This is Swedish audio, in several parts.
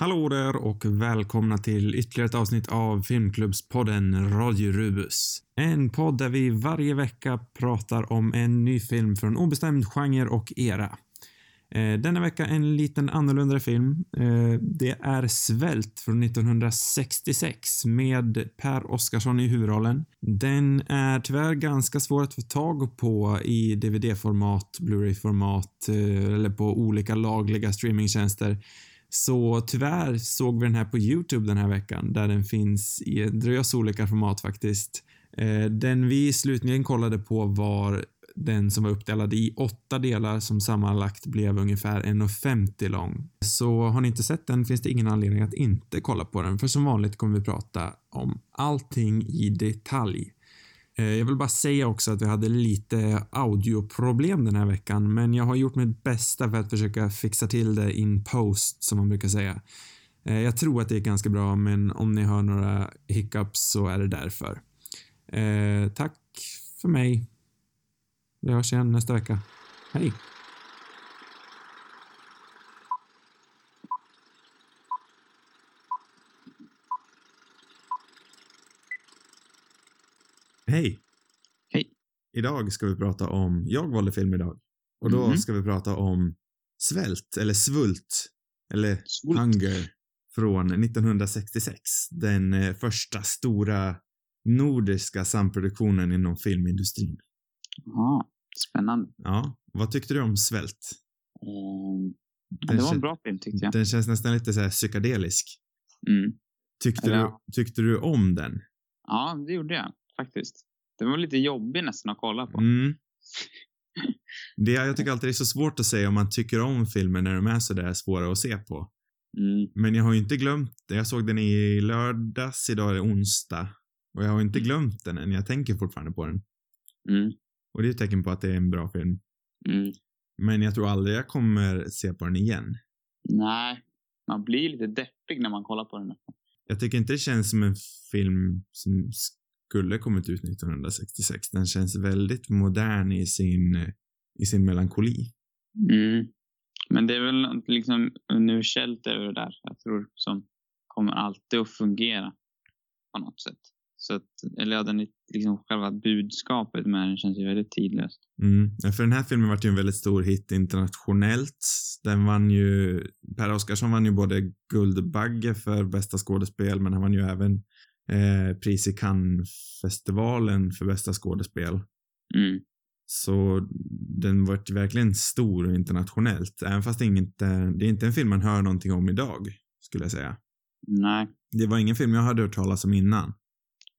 Hallå där och välkomna till ytterligare ett avsnitt av Filmklubbspodden Radio Rubus. En podd där vi varje vecka pratar om en ny film från obestämd genre och era. Eh, denna vecka en liten annorlunda film. Eh, det är Svält från 1966 med Per Oscarsson i huvudrollen. Den är tyvärr ganska svår att få tag på i DVD-format, Blu-ray-format eh, eller på olika lagliga streamingtjänster. Så tyvärr såg vi den här på Youtube den här veckan där den finns i en drös olika format faktiskt. Eh, den vi slutligen kollade på var den som var uppdelad i åtta delar som sammanlagt blev ungefär 1,50 lång. Så har ni inte sett den finns det ingen anledning att inte kolla på den, för som vanligt kommer vi prata om allting i detalj. Eh, jag vill bara säga också att vi hade lite audioproblem den här veckan, men jag har gjort mitt bästa för att försöka fixa till det in post, som man brukar säga. Eh, jag tror att det är ganska bra, men om ni hör några hiccups så är det därför. Eh, tack för mig. Vi hörs igen nästa vecka. Hej! Hej! Hej. Idag ska vi prata om, jag valde film idag. Och då Mhm. ska vi prata om Svält, eller Svult, eller Svult. Hunger från 1966. Den eh, första stora nordiska samproduktionen inom filmindustrin. Ja, spännande. Ja, vad tyckte du om Svält? Ehm, ja, det var en bra film tyckte jag. Den känns nästan lite så här psykedelisk. Mm. Tyckte, Ja. du, tyckte du om den? Ja, det gjorde jag faktiskt. Det var lite jobbig nästan att kolla på. Mm. Det, jag tycker alltid det är så svårt att säga om man tycker om filmer när de är så där svåra att se på. Mm. Men jag har ju inte glömt det. Jag såg den i lördags, idag är det onsdag. Och jag har inte glömt den än. Jag tänker fortfarande på den. Mm. Och det är ett tecken på att det är en bra film. Mm. Men jag tror aldrig jag kommer se på den igen. Nej, man blir lite deppig när man kollar på den. Jag tycker inte det känns som en film som skulle kommit ut 1966. Den känns väldigt modern i sin, i sin melankoli. Mm. Men det är väl något liksom universellt över det där, jag tror, som kommer alltid att fungera på något sätt. Så att, eller ja, den är liksom själva budskapet med den känns ju väldigt tidlöst. Mm. Ja, För den här filmen vart ju en väldigt stor hit internationellt. Den vann ju, Per Oscarsson vann ju både Guldbagge för bästa skådespel, men han vann ju även eh, pris i Cannes-festivalen för bästa skådespel. Mm. Så den vart verkligen stor internationellt, även fast det inte, det är inte en film man hör någonting om idag, skulle jag säga. Nej, Det var ingen film jag hade hört talas om innan.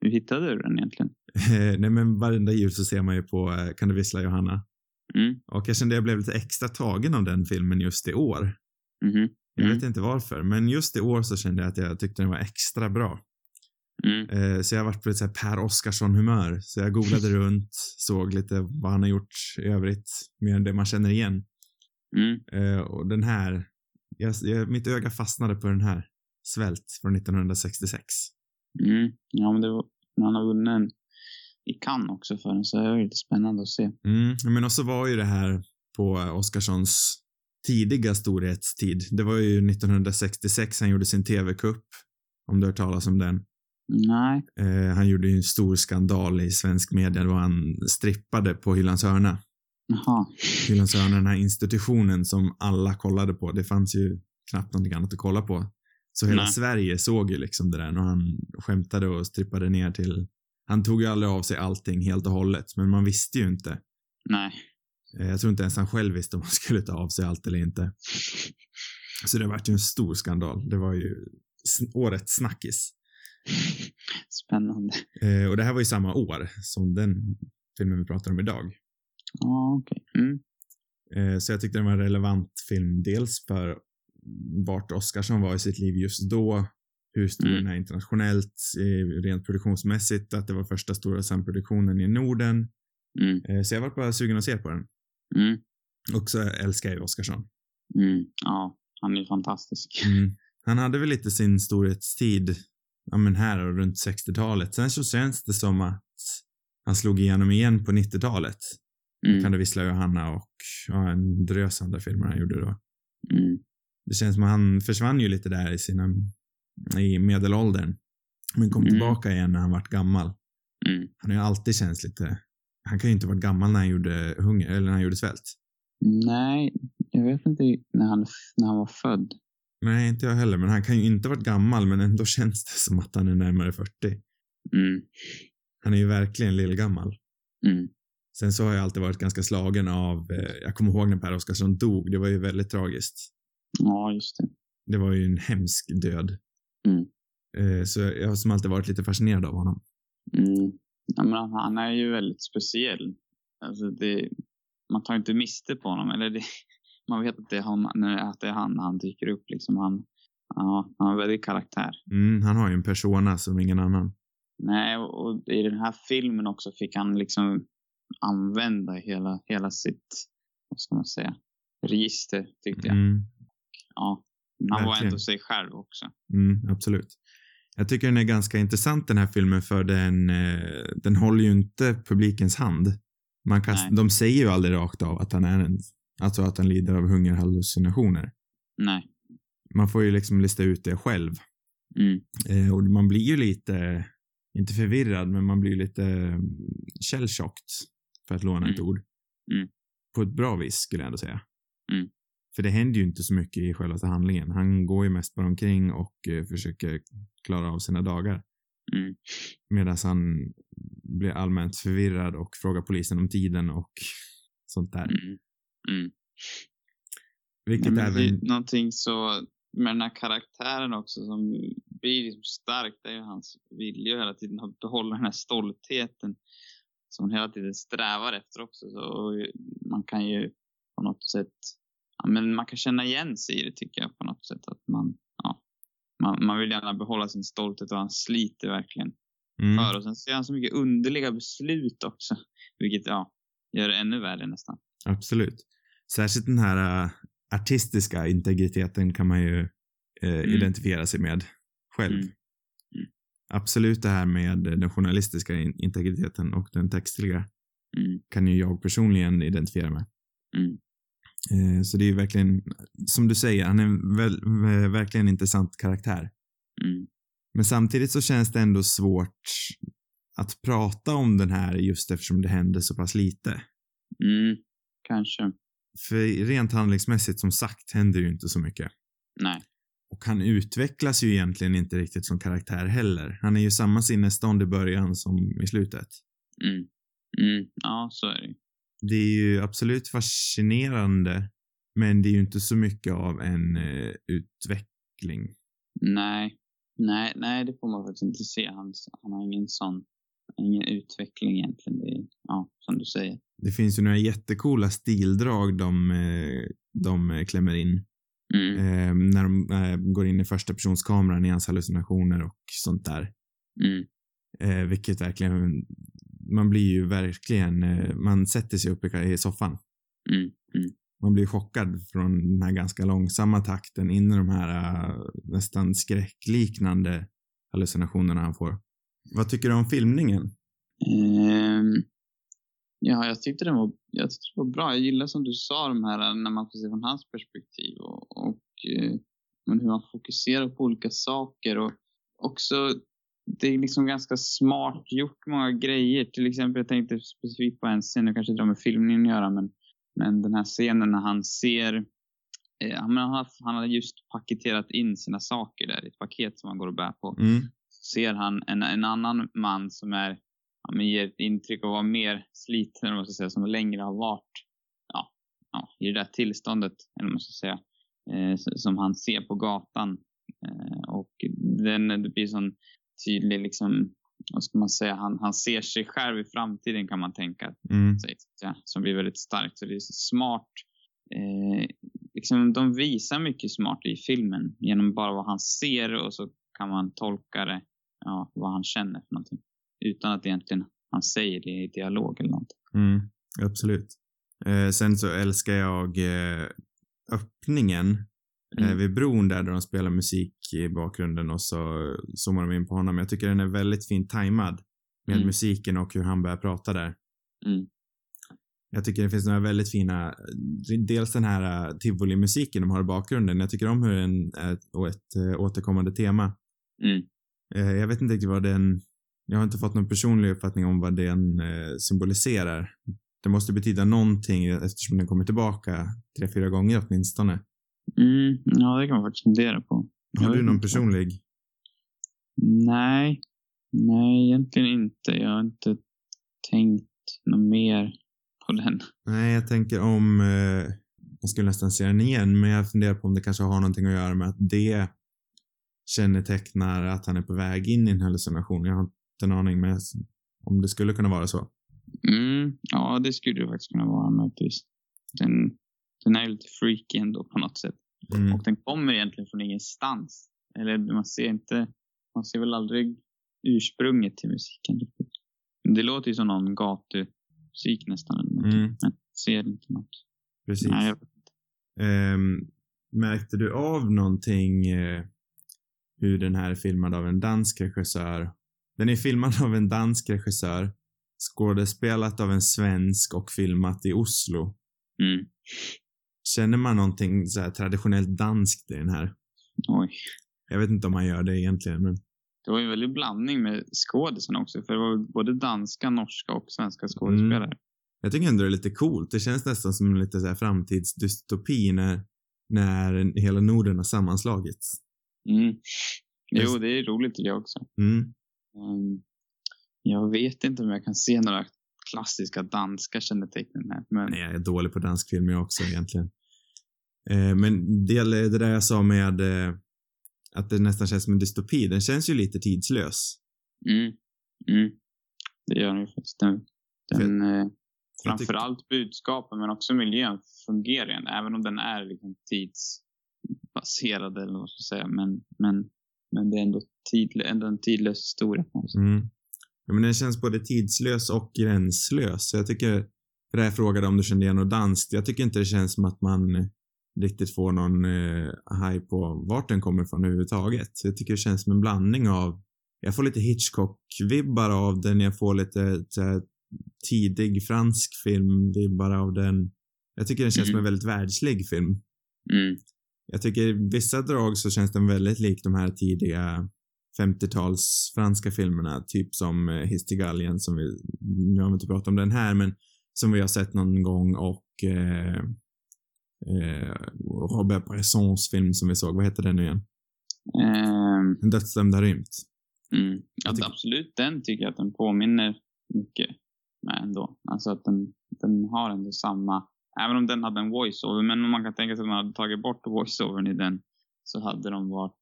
hur hittade du den egentligen? Nej men varenda jul så ser man ju på eh, Kan du vissla Johanna? Mm. Och jag kände jag blev lite extra tagen av den filmen just i år. Jag Mm. vet inte varför, men just i år så kände jag att jag tyckte den var extra bra. Mm. Eh, så jag varit på lite Per Oscarsson-humör. Så jag googlade runt, såg lite vad han har gjort i övrigt, mer än det man känner igen. Mm. Eh, och den här, jag, jag, mitt öga fastnade på den här. Svält från 1966. Mm. Ja, men det var, han har vunnit en i Cannes också för den, så det är lite spännande att se. Mm, men också var ju det här på Oscarssons tidiga storhetstid. Det var ju 1966 han gjorde sin TV-kupp. Om du har hört talas om den. Nej. Eh, han gjorde ju en stor skandal i svensk media då han strippade på Hylands hörna. Jaha. Hylands hörna, den här institutionen som alla kollade på. Det fanns ju knappt någonting annat att kolla på. Så hela Nej. Sverige såg ju liksom det där och han skämtade och strippade ner till... Han tog ju aldrig av sig allting helt och hållet, men man visste ju inte. Nej. Eh, Jag tror inte ens han själv visste om han skulle ta av sig allt eller inte. Så det vart ju en stor skandal. Det var ju årets snackis. Spännande. Eh, och det här var ju samma år som den filmen vi pratar om idag. Ja, okej. Mm. Eh, så jag tyckte den var en relevant film, dels för vart Oscarsson var i sitt liv just då, hur stor Mm. den är internationellt, eh, rent produktionsmässigt, att det var första stora samproduktionen i Norden. Mm. Eh, så jag var bara sugen att se på den. Mm. Och så älskar jag ju Oscarsson. Mm. Ja, han är fantastisk. Mm. Han hade väl lite sin storhetstid, ja men här och runt 60-talet. Sen så känns det som att han slog igenom igen på 90-talet. Mm. Kan du vissla Johanna och ja, en drös andra filmer han gjorde då. Mm. Det känns som att han försvann ju lite där i sina, i medelåldern. Men kom Mm. tillbaka igen när han vart gammal. Mm. Han har ju alltid känts lite, han kan ju inte varit gammal när han gjorde hunger, eller när han gjorde svält. Nej, jag vet inte när han, när han var född. Nej, inte jag heller, men han kan ju inte varit gammal, men ändå känns det som att han är närmare 40. Mm. Han är ju verkligen lillgammal. Mm. Sen så har jag alltid varit ganska slagen av, eh, jag kommer ihåg när Per Oscarsson dog, det var ju väldigt tragiskt. Ja, just det. Det var ju en hemsk död. Mm. Eh, så jag har som alltid varit lite fascinerad av honom. Mm. Ja, men han, är ju väldigt speciell. Alltså det, man tar inte miste på honom. Eller det, man vet att det är han, att det är han han dyker upp. Liksom. Han, ja, han har väldigt karaktär. Mm, han har ju en persona som ingen annan. Nej, och, i den här filmen också fick han liksom använda hela, hela sitt, vad ska man säga, register tyckte jag. Mm, Ja, han var Verkligen. ändå sig själv också. mm, absolut. Jag tycker den är ganska intressant den här filmen för den, eh, den håller ju inte publikens hand. Man kan, Nej. de säger ju aldrig rakt av att han är en, alltså att han lider av hungerhallucinationer. Nej. Man får ju liksom lista ut det själv. Mm. Eh, och man blir ju lite, inte förvirrad, men man blir lite mm, shell-shocked, för att låna ett Mm. ord. Mm. På ett bra vis, skulle jag ändå säga. Mm. För det händer ju inte så mycket i själva handlingen. Han går ju mest bara omkring och eh, försöker klara av sina dagar. Mm. Medan han blir allmänt förvirrad och frågar polisen om tiden och sånt där. Mm. Mm. Vilket Nej, även... någonting så med den här karaktären också som blir liksom stark. Det är ju hans vilja hela tiden att behålla den här stoltheten som hon hela tiden strävar efter också. Så man kan ju på något sätt, ja, men man kan känna igen sig i det tycker jag på något sätt. Att man, ja, man, man vill gärna behålla sin stolthet och han sliter verkligen Mm, för. Och sen ser han så mycket underliga beslut också. Vilket ja, gör det ännu värre nästan. absolut. Särskilt den här äh, artistiska integriteten kan man ju äh, Mm. identifiera sig med själv. Mm. Mm. Absolut det här med den journalistiska in- integriteten och den textliga Mm. kan ju jag personligen identifiera med. Mm. Eh, Så det är ju verkligen, som du säger, han är en väl, verkligen en intressant karaktär. Mm. Men samtidigt så känns det ändå svårt att prata om den här just eftersom det händer så pass lite. Mm. Kanske. För rent handlingsmässigt som sagt händer ju inte så mycket. Nej. Och han utvecklas ju egentligen inte riktigt som karaktär heller. Han är ju samma sinnesstånd i början som i slutet. Mm. Mm. Ja, så är det. Det är ju absolut fascinerande, men det är ju inte så mycket av en eh, utveckling. Nej. Nej, nej, det får man faktiskt inte se. Han, han har ingen sån, ingen utveckling egentligen. Det är, ja, som du säger. Det finns ju några jättekola stildrag de, eh, de eh, klämmer in. Mm. Eh, när de eh, går in i första personskameran i hans hallucinationer och sånt där. Mm. Eh, vilket verkligen, man blir ju verkligen, eh, man sätter sig upp i, i soffan. Mm. Mm. Man blir chockad från den här ganska långsamma takten in i de här nästan skräckliknande hallucinationerna han får. Vad tycker du om filmningen? Ehm, ja, jag tyckte den var, jag tyckte det var bra. Jag gillar som du sa de här när man får se från hans perspektiv och, och eh, men hur han fokuserar på olika saker och också det är liksom ganska smart gjort många grejer. Till exempel, jag tänkte specifikt på en scen, det kanske inte har med filmningen att göra, men, men den här scenen när han ser eh, han, har, han har just paketerat in sina saker där i ett paket som han går och bär på Mm. ser han en, en annan man som är, men ger ett intryck av att vara mer sliten, man ska säga, som längre har varit ja, ja, i det där tillståndet, eller man ska säga, eh, som han ser på gatan. Eh, och den, det blir sån tydlig, liksom, vad ska man säga, han, han ser sig själv i framtiden kan man tänka Mm. sig, ja, som blir väldigt starkt. Så det är så smart. Eh, liksom, de visar mycket smart i filmen genom bara vad han ser och så kan man tolka det, ja, vad han känner för någonting. Utan att egentligen han säger det i dialog eller något. Mm, absolut. Eh, sen så älskar jag eh, öppningen eh, Mm. vid bron där, där de spelar musik i bakgrunden och så zoomar de in på honom. Jag tycker den är väldigt fint tajmad med Mm. musiken och hur han börjar prata där. Mm. Jag tycker det finns några väldigt fina, dels den här uh, tivoli-musiken de har i bakgrunden. Jag tycker om hur den är och ett återkommande tema. Mm. Jag vet inte riktigt vad den, jag har inte fått någon personlig uppfattning om vad den uh, symboliserar. Det måste betyda någonting eftersom den kommer tillbaka tre, fyra gånger åtminstone. Mm, ja, det kan man faktiskt fundera på. Har Jag du någon personlig? Nej, nej egentligen inte. Jag har inte tänkt något mer på den. Nej, jag tänker om, eh, jag skulle nästan se den igen, men jag funderar på om det kanske har någonting att göra med att det kännetecknar att han är på väg in i en hallucination. Jag har en aning, men om det skulle kunna vara så. Mm, ja, det skulle det faktiskt kunna vara möjligtvis. Den, den är ju lite freaky ändå på något sätt. Mm. Och den kommer egentligen från ingenstans. Eller man ser inte, man ser väl aldrig ursprunget till musiken riktigt. Det låter ju som någon gatumusik nästan. Mm. Men ser inte något. Precis. Nej, Ehm, märkte du av någonting eh, hur den här är filmad av en dansk regissör? Den är filmad av en dansk regissör, skådespelat av en svensk och filmat i Oslo. mm, Känner man någonting så traditionellt danskt i den här? oj. Jag vet inte om man gör det egentligen, men Det var ju en väldig blandning med skådisarna också. För det var både danska, norska och svenska skådespelare. jag tycker ändå det är lite coolt. Det känns nästan som en lite så här framtidsdystopi när, när hela Norden har sammanslagits. Mm. Jo, det är roligt tycker jag också. Mm. Mm. Jag vet inte om jag kan se några klassiska danska kännetecken här. Men Nej, jag är dålig på dansk film jag också egentligen. Eh, men det, det där jag sa med eh, att det nästan känns som en dystopi, den känns ju lite tidslös. mm. Mm. det gör den ju faktiskt. Den, den, eh, Jag framförallt budskapet men också miljön fungerar ju även om den är liksom tidsbaserad eller vad ska säga. Men, men, men det är ändå, tidlö, ändå en tidlös historia. Mm. Ja, men den känns både tidslös och gränslös. Så jag tycker, för det här frågade om du kände igen något danskt, jag tycker inte det känns som att man riktigt får någon eh, haj på vart den kommer ifrån överhuvudtaget. Så jag tycker det känns som en blandning av, jag får lite Hitchcock-vibbar av den, jag får lite så här, tidig fransk film-vibbar av den. Jag tycker den känns som en väldigt världslig film. Mm. Jag tycker i vissa drag så känns den väldigt lik de här tidiga 50-tals franska filmerna, typ som eh, Histigalien som vi, nu har vi inte pratat om den här, men som vi har sett någon gång och eh, eh, Robert Bressons film som vi såg, vad heter den nu igen? Ehm, En dödsdömd har rymt. Mm. Tycker- absolut. Den tycker jag att den påminner mycket med ändå. Alltså att den, den har ändå samma, även om den hade en voiceover, men om man kan tänka sig att man hade tagit bort voiceovern i den så hade de varit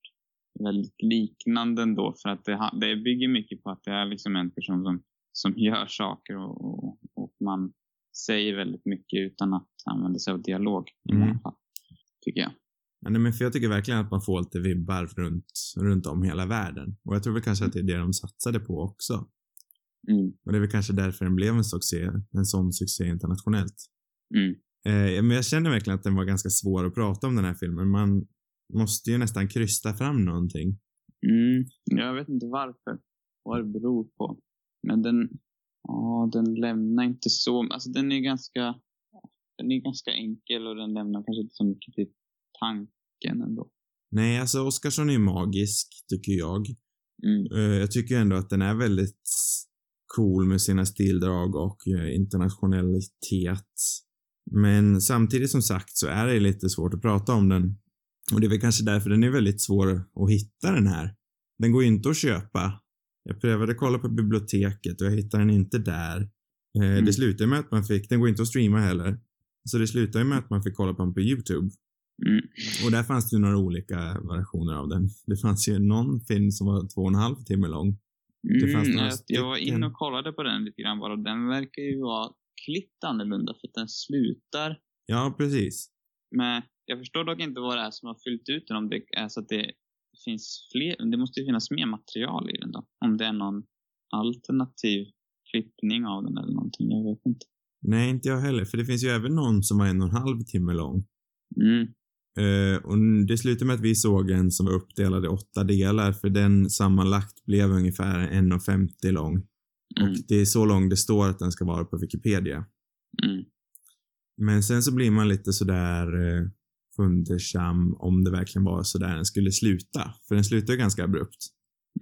väldigt liknande ändå för att det, det bygger mycket på att det är liksom en person som, som gör saker och, och, och man säger väldigt mycket utan att använda sig av dialog i Mm. många fall. Tycker jag. Ja, nej, men för jag tycker verkligen att man får lite vibbar runt, runt om hela världen. Och jag tror väl kanske att det är det de satsade på också. Mm. Och det är väl kanske därför den blev en succé, en sån succé internationellt. Mm. Eh, men jag känner verkligen att den var ganska svår att prata om den här filmen. Man måste ju nästan krysta fram någonting. Mm, jag vet inte varför. Vad det beror på. Men den, ja, den lämnar inte så, alltså den är ganska, den är ganska enkel och den lämnar kanske inte så mycket till tanken ändå. Nej, alltså Oscarsson är ju magisk, tycker jag. Mm, Eh, jag tycker ändå att den är väldigt cool med sina stildrag och eh, internationalitet. Men samtidigt som sagt så är det lite svårt att prata om den. Och det är väl kanske därför den är väldigt svår att hitta den här. Den går ju inte att köpa. Jag prövade kolla på biblioteket och jag hittade den inte där. Eh, Mm. Det slutade med att man fick, den går inte att streama heller. Så det slutade med att man fick kolla på den på YouTube. mm, Och där fanns det ju några olika variationer av den. Det fanns ju någon film som var två och en halv timme lång. Mm, jag, jag var inne och kollade på den lite grann bara den verkar ju vara klippt annorlunda för att den slutar Ja, precis. med, jag förstår dock inte vad det är som har fyllt ut den om det är så att det finns fler, det måste ju finnas mer material i den då. Om det är någon alternativ klippning av den eller någonting, jag vet inte. Nej, inte jag heller. För det finns ju även någon som var en och en halv timme lång. Mm, Eh, och det slutade med att vi såg en som var uppdelad i åtta delar, för den sammanlagt blev ungefär 1,50 lång. Mm, Och det är så lång det står att den ska vara på Wikipedia. mm, Men sen så blir man lite sådär eh, fundersam om det verkligen var så där den skulle sluta. För den slutar ju ganska abrupt.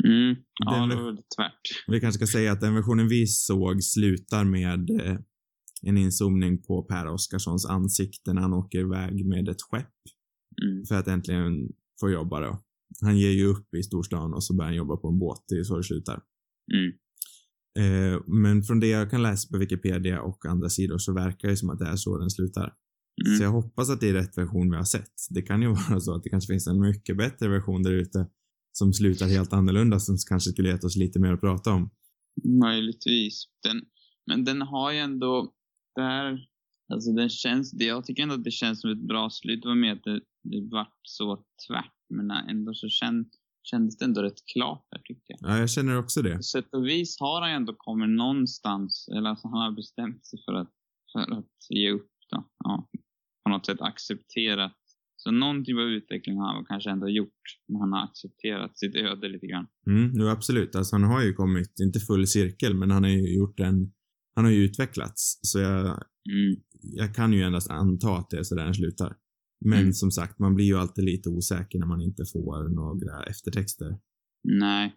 Mm. Ja, Den- det var tvärt. Vi kanske ska säga att den versionen vi såg slutar med eh, en inzoomning på Per Oscarssons ansikte när han åker iväg med ett skepp Mm. för att äntligen få jobba då. Han ger ju upp i storstan och så börjar han jobba på en båt. Det är så det slutar. Mm. Eh, men från det jag kan läsa på Wikipedia och andra sidor så verkar det som att det är så den slutar. Mm. Så jag hoppas att det är rätt version vi har sett. Det kan ju vara så att det kanske finns en mycket bättre version där ute som slutar helt annorlunda som kanske skulle gett oss lite mer att prata om. Möjligtvis. Den, men den har ju ändå, där, alltså den känns, det, jag tycker ändå att det känns som ett bra slut. Det var med att det, det vart så tvärt, men ändå så känd, kändes det ändå rätt klart där tycker jag. Ja, jag känner också det. På sätt och vis har han ändå kommit någonstans, eller alltså han har bestämt sig för att, för att ge upp då. Ja, på något sätt accepterat. Så någon typ av utveckling har han kanske ändå gjort, men han har accepterat sitt öde lite grann. Mm, jo, absolut. Alltså han har ju kommit, inte full cirkel, men han har ju gjort en, han har ju utvecklats. Så jag, Mm. jag kan ju endast anta att det är så där den slutar. Men Mm. som sagt, man blir ju alltid lite osäker när man inte får några eftertexter. Nej.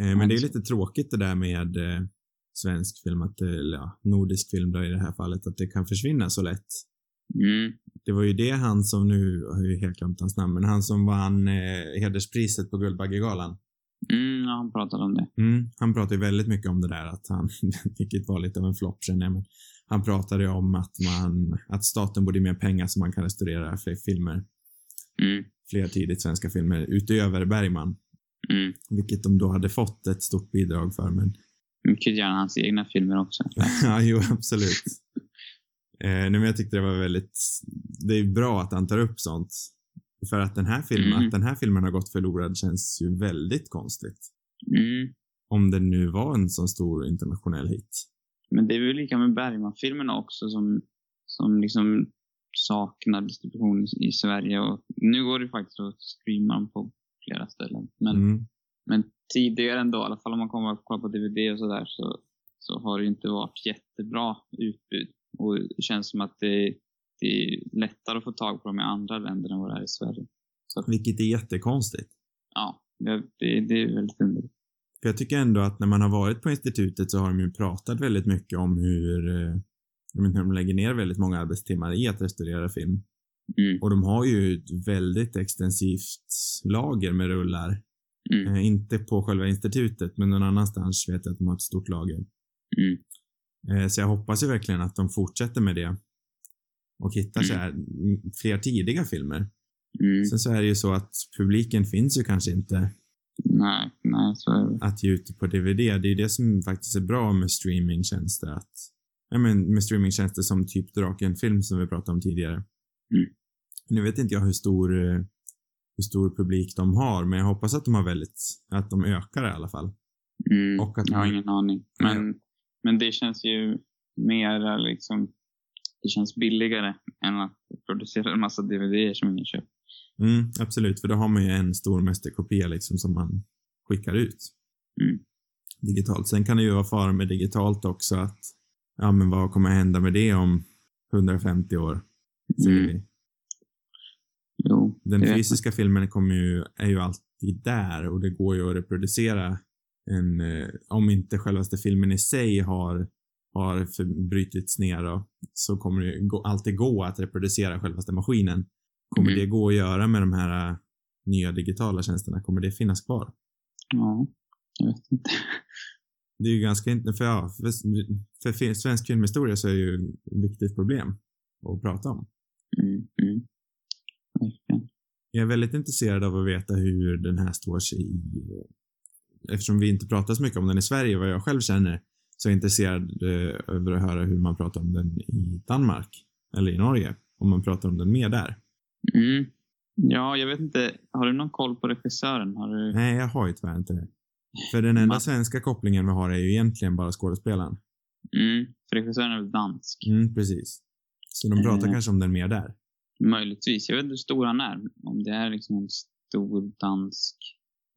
Eh, men det är Alltså. lite tråkigt det där med eh, svensk film, att, det- eller ja, nordisk film då i det här fallet, att det kan försvinna så lätt. Mm. Det var ju det han som nu, jag har ju helt glömt hans namn, men han som vann eh, hederspriset på Guldbaggegalan. Mm, ja, han pratade om det. Mm, han pratade ju väldigt mycket om det där att han, vilket var lite av en flopp känner jag, men han pratade om att man, att staten borde ge mer pengar så man kan restaurera fler filmer, Mm. fler tidigt svenska filmer utöver Bergman, Mm. vilket de då hade fått ett stort bidrag för, men Mycket gärna hans egna filmer också. ja, jo, absolut. Eh, nej, men jag tyckte det var väldigt, det är bra att han tar upp sånt. För att den här filmen, Mm. att den här filmen har gått förlorad känns ju väldigt konstigt. Mm. Om det nu var en sån stor internationell hit. Men det är väl lika med Bergman-filmerna också som, som liksom saknar distribution i, Sverige. Och nu går det faktiskt att streama dem på flera ställen. Men, Mm. men tidigare ändå, i alla fall om man kommer att kolla på DVD och sådär, så, så har det inte varit jättebra utbud. Och det känns som att det, det är lättare att få tag på dem i andra länder än vad det är i Sverige. Vilket är jättekonstigt. Ja, det, det, det är väldigt underligt. För jag tycker ändå att när man har varit på institutet så har de ju pratat väldigt mycket om hur eh, de lägger ner väldigt många arbetstimmar i att restaurera film. Mm. Och de har ju ett väldigt extensivt lager med rullar. Mm. Eh, inte på själva institutet, men någon annanstans vet jag att de har ett stort lager. Mm. Eh, så jag hoppas ju verkligen att de fortsätter med det. Och hittar Mm. så här mm, fler tidiga filmer. Mm. Sen så är det ju så att publiken finns ju kanske inte Nej, nej, så det. att ge ut på DVD. Det är ju det som faktiskt är bra med streamingtjänster. Att, ja, men med streamingtjänster som typ Draken Film som vi pratade om tidigare. Mm. Nu vet inte jag hur stor, eh, hur stor publik de har, men jag hoppas att de har väldigt, att de ökar i alla fall. Mm. Och att jag har man- ingen aning. Men, men det känns ju mer liksom, det känns billigare än att producera en massa DVDer som ingen köper. Mm, absolut, för då har man ju en stor mästerkopia liksom som man skickar ut. Mm. Digitalt. Sen kan det ju vara fara med digitalt också att, ja men vad kommer hända med det om 150 år? Säger Mm. vi. Jo, Den fysiska filmen kommer ju, är ju alltid där och det går ju att reproducera en, eh, om inte självaste filmen i sig har, har förbrutits ner då, så kommer det ju gå, alltid gå att reproducera självaste maskinen. Kommer Mm. det gå att göra med de här eh, nya digitala tjänsterna? Kommer det finnas kvar? Ja, jag vet inte. Det är ju ganska, inte- för ja, för, för svensk filmhistoria så är det ju ett viktigt problem att prata om. Mm, mm. Verkligen. Jag är väldigt intresserad av att veta hur den här står sig i... Eftersom vi inte pratar så mycket om den i Sverige, vad jag själv känner, så är jag intresserad eh, över att höra hur man pratar om den i Danmark. Eller i Norge. Om man pratar om den mer där. Mm. Ja, jag vet inte. Har du någon koll på regissören? Har du... Nej, jag har ju tyvärr inte det. För den enda svenska kopplingen vi har är ju egentligen bara skådespelaren. Mm. För regissören är väl dansk? Mm, precis. Så de pratar Eh. kanske om den mer där. Möjligtvis. Jag vet inte hur stor han är. Om det är liksom en stor dansk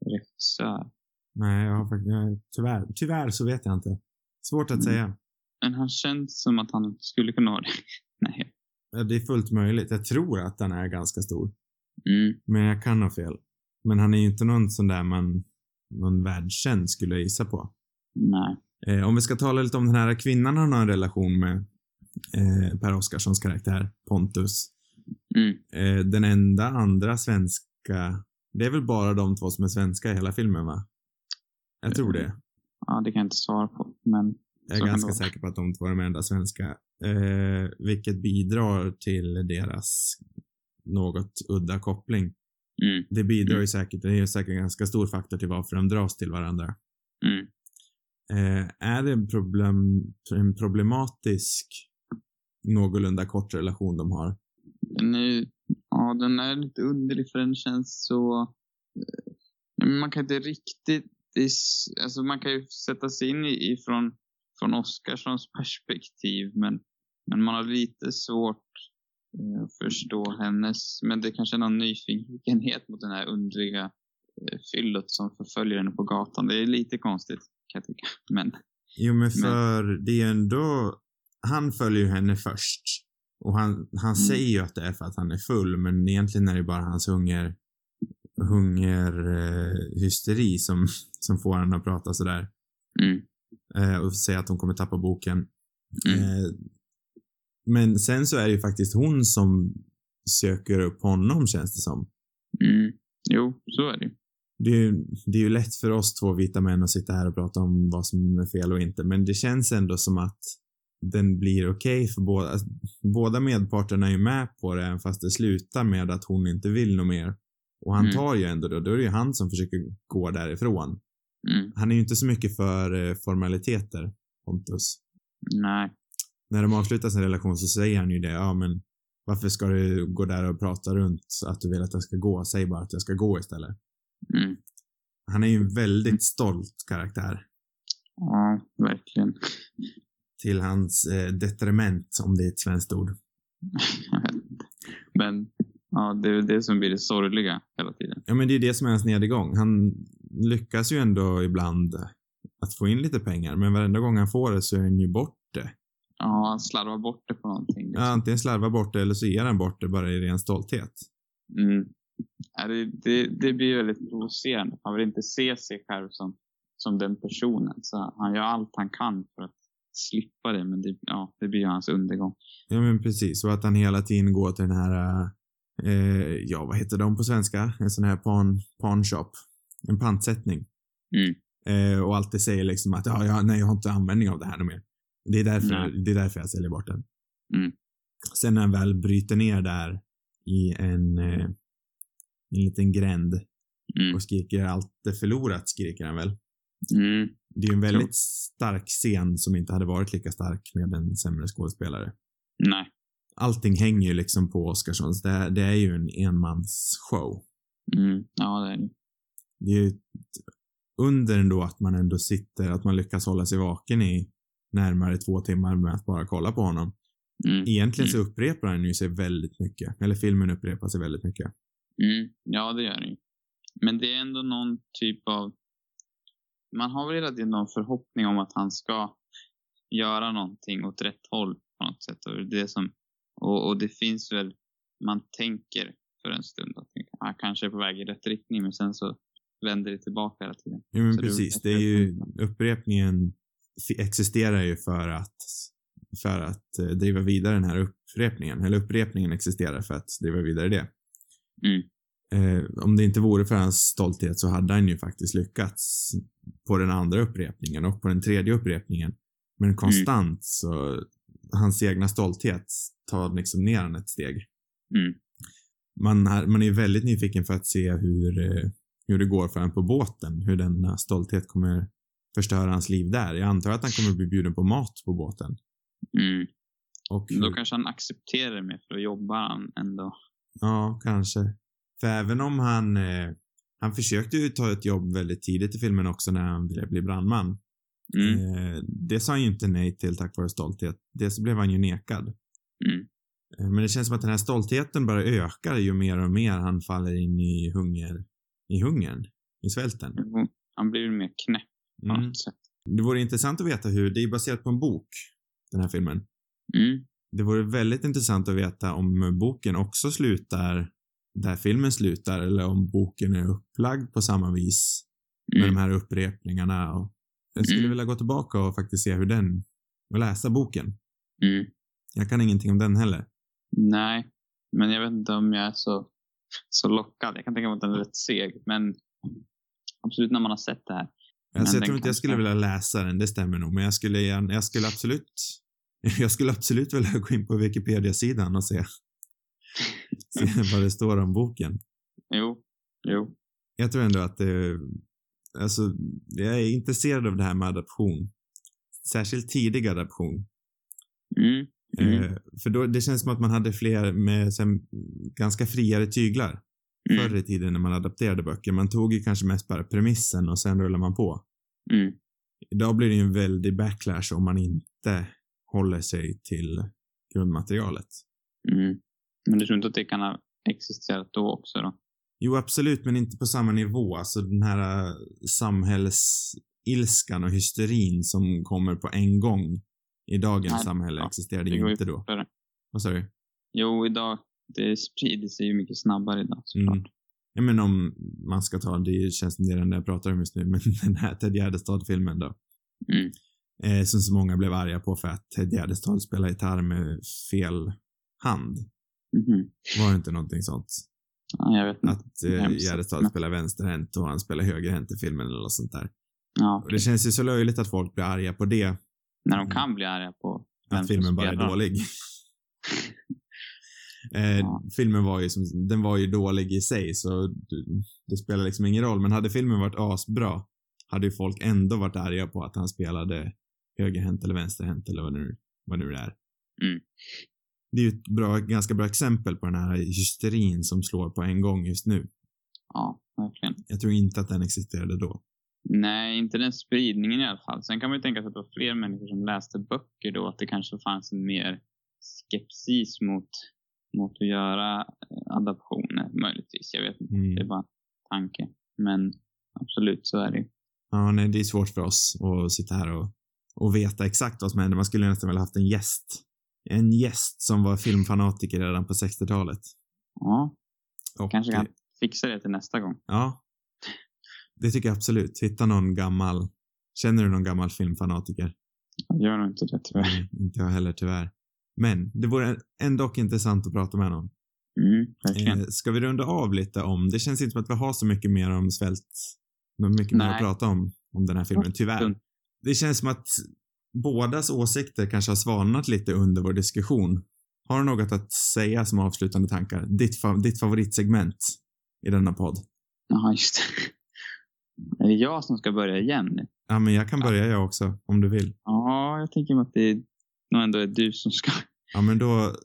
regissör. Nej, jag har faktiskt, jag, tyvärr, tyvärr så vet jag inte. Svårt att Mm. säga. Men han känns som att han skulle kunna vara det. Nej. Ja, det är fullt möjligt. Jag tror att han är ganska stor. Mm. Men jag kan ha fel. Men han är ju inte någon sån där man, någon världskänd skulle jag gissa på. Nej. Eh, om vi ska tala lite om den här kvinnan han har en relation med, eh, Per Oscarssons karaktär, Pontus. Mm. Eh, den enda andra svenska, det är väl bara de två som är svenska i hela filmen va? Jag tror det. Ja, det kan jag inte svara på, men Jag är ganska säker på att de två är de enda svenska. Eh, vilket bidrar till deras något udda koppling. mm. Det bidrar ju Mm. säkert, det är ju säkert en ganska stor faktor till varför de dras till varandra. Mm. Eh, är det en, problem, en problematisk någorlunda kort relation de har? Den är, ja, den är lite underlig för den känns så... eh, Man kan inte riktigt... Alltså man kan ju sätta sig in i, ifrån från Oscarssons perspektiv, men, men man har lite svårt förstå hennes... Men det kanske är någon nyfikenhet mot den här underliga eh, fyllot som förföljer henne på gatan. Det är lite konstigt, kan jag tycka. Men, Jo men för det är ändå, han följer ju henne först. Och han, han Mm. säger ju att det är för att han är full men egentligen är det bara hans hunger, hungerhysteri eh, som, som får honom att prata sådär. mm, Eh, och säga att hon kommer tappa boken. mm, Eh, men sen så är det ju faktiskt hon som söker upp honom känns det som. mm. Jo, så är det. Det är, ju, det är ju lätt för oss två vita män att sitta här och prata om vad som är fel och inte, men det känns ändå som att den blir okej för båda. alltså, Båda medparterna är ju med på det, även fast det slutar med att hon inte vill något mer. Och han Mm. tar ju ändå då, då är det ju han som försöker gå därifrån. Mm. Han är ju inte så mycket för eh, formaliteter, Pontus. Nej. När de avslutar sin relation så säger han ju det, ja men varför ska du gå där och prata runt att du vill att jag ska gå? Säg bara att jag ska gå istället. Mm. Han är ju en väldigt stolt karaktär. Ja, verkligen. till hans eh, detriment, om det är ett svenskt ord. Men ja, det är det som blir det sorgliga hela tiden. Ja, men det är det som är hans nedgång. Han lyckas ju ändå ibland att få in lite pengar, men varenda gång han får det så är han ju bort det. Ja, han slarvar bort det på någonting. Ja, Liksom. antingen slarvar bort det eller så ger han bort det bara i ren stolthet. Mm. Ja, det, det, det blir väldigt provocerande. Han vill inte se sig själv som, som den personen. Så han gör allt han kan för att slippa det, men det, ja, det blir ju hans undergång. Ja, men precis. Och att han hela tiden går till den här, eh, ja, vad heter de på svenska? En sån här pawn, pawn shop. En pantsättning. Mm. Eh, och alltid säger liksom att, ja, ja, nej, jag har inte användning av det här mer. Det är därför, Nej. det är därför jag säljer bort den. Mm. Sen när han väl bryter ner där i en, eh, en liten gränd Mm. och skriker allt är förlorat, skriker han väl. Mm. Det är en väldigt Jo. stark scen som inte hade varit lika stark med en sämre skådespelare. Nej. Allting hänger ju liksom på Oscarssons. Det, är- det är ju en enmansshow. Mm. Ja, det är det. Det är ju under ändå att man ändå sitter, att man lyckas hålla sig vaken i närmare två timmar med att bara kolla på honom. Mm. Egentligen så upprepar han ju sig väldigt mycket. Eller filmen upprepar sig väldigt mycket. Mm. Ja, det gör det ju. Men det är ändå någon typ av... Man har väl hela tiden någon förhoppning om att han ska göra någonting åt rätt håll på något sätt. Och det, är som, och, och det finns väl... Man tänker för en stund att han kanske är på väg i rätt riktning, men sen så vänder det tillbaka hela tiden. Ja, men Så det- precis. Det är ju, upprepningen existerar ju för att, för att eh, driva vidare den här upprepningen. Eller upprepningen existerar för att driva vidare det. Mm. Eh, om det inte vore för hans stolthet så hade han ju faktiskt lyckats på den andra upprepningen och på den tredje upprepningen. Men konstant så, hans egna stolthet tar liksom ner han ett steg. Mm. Man, är, man är väldigt nyfiken för att se hur, eh, hur det går för honom på båten. Hur denna stolthet kommer förstöra hans liv där. Jag antar att han kommer bli bjuden på mat på båten. Mm. Och, Då kanske han accepterar det mer, för då jobbar han ändå. Ja, kanske. För även om han, eh, han försökte ju ta ett jobb väldigt tidigt i filmen också när han ville bli brandman. Mm. Eh, det sa han ju inte nej till tack vare stolthet. Dels blev han ju nekad. Mm. Eh, men det känns som att den här stoltheten bara ökar ju mer och mer han faller in i hunger, i hungern, i svälten. Jo, Han blir mer knäpp Mm. Det vore intressant att veta hur, det är baserat på en bok, den här filmen. Mm. Det vore väldigt intressant att veta om boken också slutar där filmen slutar eller om boken är upplagd på samma vis med Mm. de här upprepningarna och jag skulle Mm. vilja gå tillbaka och faktiskt se hur den och läsa boken. Mm. Jag kan ingenting om den heller. Nej, men jag vet inte om jag är så, så lockad. Jag kan tänka mig att den är rätt seg, men absolut när man har sett det här. Alltså, jag tror inte jag skulle vilja läsa den, det stämmer nog, men jag skulle gärna, jag skulle absolut jag skulle absolut vilja gå in på Wikipedia-sidan och se, se vad det står om boken. Jo, jo. Jag tror ändå att det, alltså, jag är intresserad av det här med adoption. Särskilt tidig adoption. Mm. Mm. Eh, för då, det känns som att man hade fler med sen, ganska friare tyglar Mm. förr i tiden när man adapterade böcker. Man tog ju kanske mest bara premissen och sen rullar man på. Mm. Idag blir det ju en väldig backlash om man inte håller sig till grundmaterialet. Mm. Men du tror inte att det kan ha existerat då också då? Jo, absolut, men inte på samma nivå. Alltså den här äh, samhällsilskan och hysterin som kommer på en gång i dagens Nej, samhälle ja, existerade inte då. Vad sa du? Jo, idag, det sprider sig ju mycket snabbare idag såklart. Mm. Ja, men om man ska ta, det känns som det är den jag pratar om just nu, men den här Ted Gärdestad-filmen då. Mm. Eh, som så många blev arga på för att Ted Gärdestad spelar gitarr med fel hand. Mhm. Var det inte någonting sånt? Ja, jag vet inte. Att eh. Gärdestad spelar vänsterhänt och han spelar högerhänt i filmen eller något sånt där. Ja, Och det känns ju så löjligt att folk blir arga på det, När de kan bli arga på att filmen bara är dålig. eh, Ja. Filmen var ju som, den var ju dålig i sig så det- det spelar liksom ingen roll. Men hade filmen varit asbra hade ju folk ändå varit arga på att han spelade högerhänt eller vänsterhänt eller vad nu, vad nu det är. Mm. Det är ju ett bra, ganska bra exempel på den här hysterin som slår på en gång just nu. Ja, verkligen. Jag tror inte att den existerade då. Nej, inte den spridningen i alla fall. Sen kan man ju tänka sig att det var fler människor som läste böcker då, att det kanske fanns en mer skepsis mot, mot att göra eh, adaptioner, möjligtvis. Jag vet inte, Mm. det är bara en tanke. Men absolut, så är det. Ja, nej, det är svårt för oss att sitta här och, och veta exakt vad som händer. Man skulle nästan vilja haft en gäst. En gäst som var filmfanatiker redan på 60-talet. Ja, Och, kanske kan fixa det till nästa gång. Ja. Det tycker jag absolut. Hitta någon gammal, känner du någon gammal filmfanatiker? Jag gör nog inte det tyvärr. Inte jag heller tyvärr. Men det vore ändå intressant att prata med någon. Mm. Eh, ska vi runda av lite om, det känns inte som att vi har så mycket mer om svält, mycket mer att Nej. prata om, om den här filmen, tyvärr. Det känns som att bådas åsikter kanske har svalnat lite under vår diskussion. Har du något att säga som avslutande tankar? Ditt, fa- ditt favoritsegment i denna podd? Jaha, just det. Är det jag som ska börja igen? Ja, men jag kan börja jag också, om du vill. Ja, jag tänker mig att det nog ändå är du som ska. Ja, men då,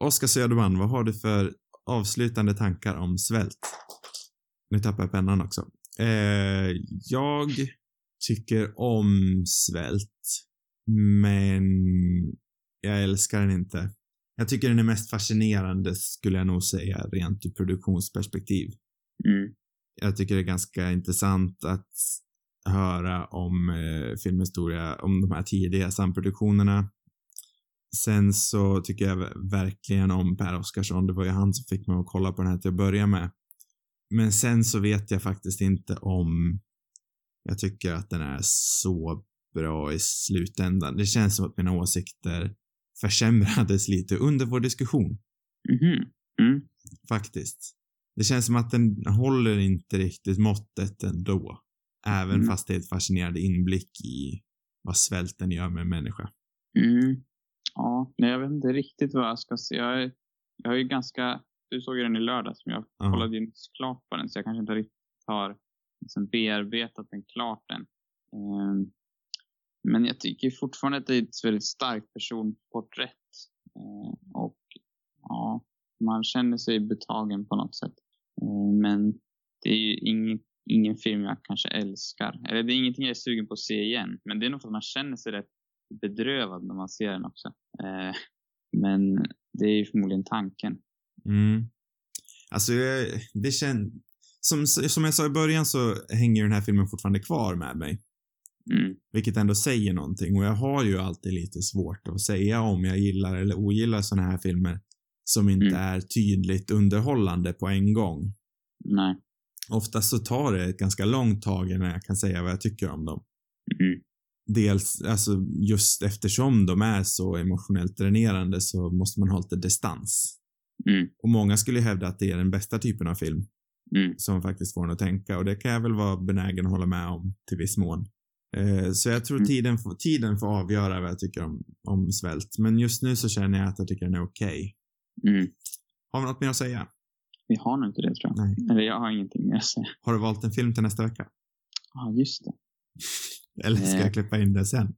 Oskar Söderman, vad har du för avslutande tankar om svält? Nu tappar jag pennan också. Eh, jag tycker om svält, men jag älskar den inte. Jag tycker den är mest fascinerande, skulle jag nog säga, rent ur produktionsperspektiv. Mm. Jag tycker det är ganska intressant att höra om eh, filmhistoria, om de här tidiga samproduktionerna. Sen så tycker jag ver- verkligen om Per Oscarsson. Det var ju han som fick mig att kolla på den här till att börja med. Men sen så vet jag faktiskt inte om jag tycker att den är så bra i slutändan. Det känns som att mina åsikter försämrades lite under vår diskussion Mhm. Mm. faktiskt. Det känns som att den håller inte riktigt måttet ändå. Även Mm. fast det är ett fascinerande inblick i vad svälten gör med en människa. Mm. Ja, nej, jag vet inte riktigt vad jag ska se. Jag, är, jag har ju ganska, du såg ju den i lördags, men jag Ja. kollade ju klart på den, så jag kanske inte riktigt har liksom bearbetat den klart än. Ehm, men jag tycker fortfarande att det är ett väldigt starkt personporträtt. Ehm, och ja, man känner sig betagen på något sätt. Ehm, men det är ju ingen, ingen film jag kanske älskar. Eller det är ingenting jag är sugen på att se igen. Men det är nog för att man känner sig rätt bedrövad när man ser den också. Eh, men det är ju förmodligen tanken. Mm. Alltså, jag- det känns... Som, som jag sa i början så hänger den här filmen fortfarande kvar med mig. Mm. Vilket ändå säger någonting och jag har ju alltid lite svårt att säga om jag gillar eller ogillar såna här filmer som inte Mm. är tydligt underhållande på en gång. Nej. Oftast så tar det ett ganska långt tag innan jag kan säga vad jag tycker om dem. Dels, alltså just eftersom de är så emotionellt dränerande så måste man ha lite distans. Mm. Och många skulle ju hävda att det är den bästa typen av film Mm. som faktiskt får en att tänka och det kan jag väl vara benägen att hålla med om till viss mån. Eh, så jag tror Mm. tiden, får, tiden får avgöra vad jag tycker om, om svält. Men just nu så känner jag att jag tycker den är okej. Mm. Har vi något mer att säga? Vi har nog inte det tror jag. Nej. Eller jag har ingenting mer att säga. Har du valt en film till nästa vecka? Ja, just det. Eller ska jag klippa in det sen?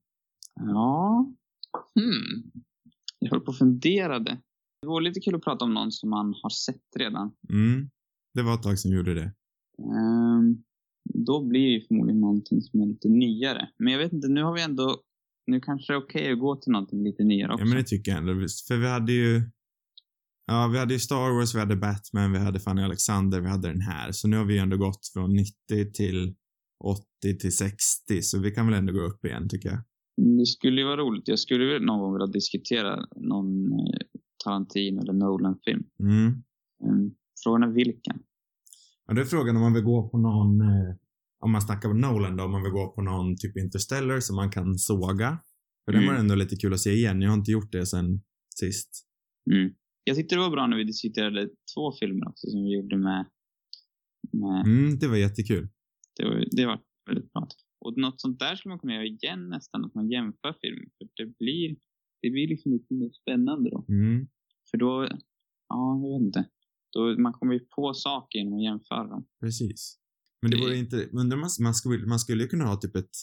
Ja. Hmm. Jag höll på och funderade. Det vore lite kul att prata om någon som man har sett redan. Mm. Det var ett tag som gjorde det. Ehm, då blir det ju förmodligen någonting som är lite nyare. Men jag vet inte, nu har vi ändå... Nu kanske det är okej att gå till någonting lite nyare också. Ja, men det tycker jag ändå. För vi hade ju... Ja, vi hade ju Star Wars, vi hade Batman, vi hade Fanny Alexander, vi hade den här. Så nu har vi ändå gått från 90 till 80 till 60, så vi kan väl ändå gå upp igen tycker jag. Det skulle ju vara roligt. Jag skulle väl någon gång vilja diskutera någon eh, Tarantino eller Nolan-film. Mm. Ehm, frågan är vilken. Ja, då är frågan om man vill gå på någon, eh, om man snackar om Nolan då, om man vill gå på någon typ Interstellar som man kan såga. För den Mm. var ändå lite kul att se igen. Jag har inte gjort det sen sist. Mm. Jag tyckte det var bra när vi diskuterade två filmer också som vi gjorde med... med Mm, det var jättekul. Det, var, det var väldigt bra. Och något sånt där skulle man kunna göra igen nästan, att man jämför filmer. För det blir, det blir liksom lite mer spännande då. Mm. För då, ja, jag vet inte. Då, man kommer ju på saker genom att jämföra dem. Precis. Men det Det- vore inte, undrar man, man skulle, man skulle ju kunna ha typ ett,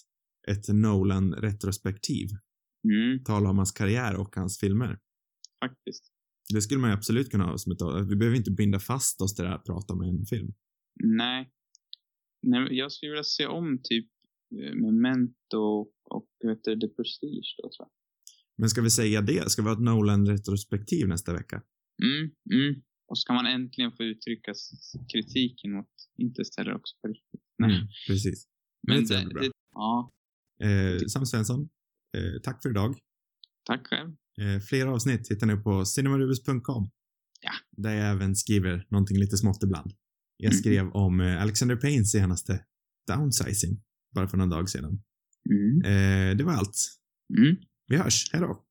ett Nolan-retrospektiv. Mm, Tala om hans karriär och hans filmer. faktiskt. Det skulle man ju absolut kunna ha som ett, vi behöver inte binda fast oss till det här att prata om en film. Nej. Nej, men jag skulle vilja se om typ eh, Memento och vet du, The Prestige då, tror jag. Men ska vi säga det? Ska vi ha ett Nolan-retrospektiv nästa vecka? Mm, mm. Och så kan man äntligen få uttrycka kritiken mot Interstellar också på riktigt. Nej. Mm, precis. Men, det tror jag blir bra. ja, Eh, Sam Svensson, eh, tack för idag. tack själv. Eh, fler avsnitt hittar ni på cinemarubus.com. Ja. Där jag även skriver någonting lite smått ibland. Jag Mhm. skrev om eh, Alexander Paynes senaste downsizing bara för någon dag sedan. Mm. Eh, det var allt. Mm. Vi hörs. Hej då.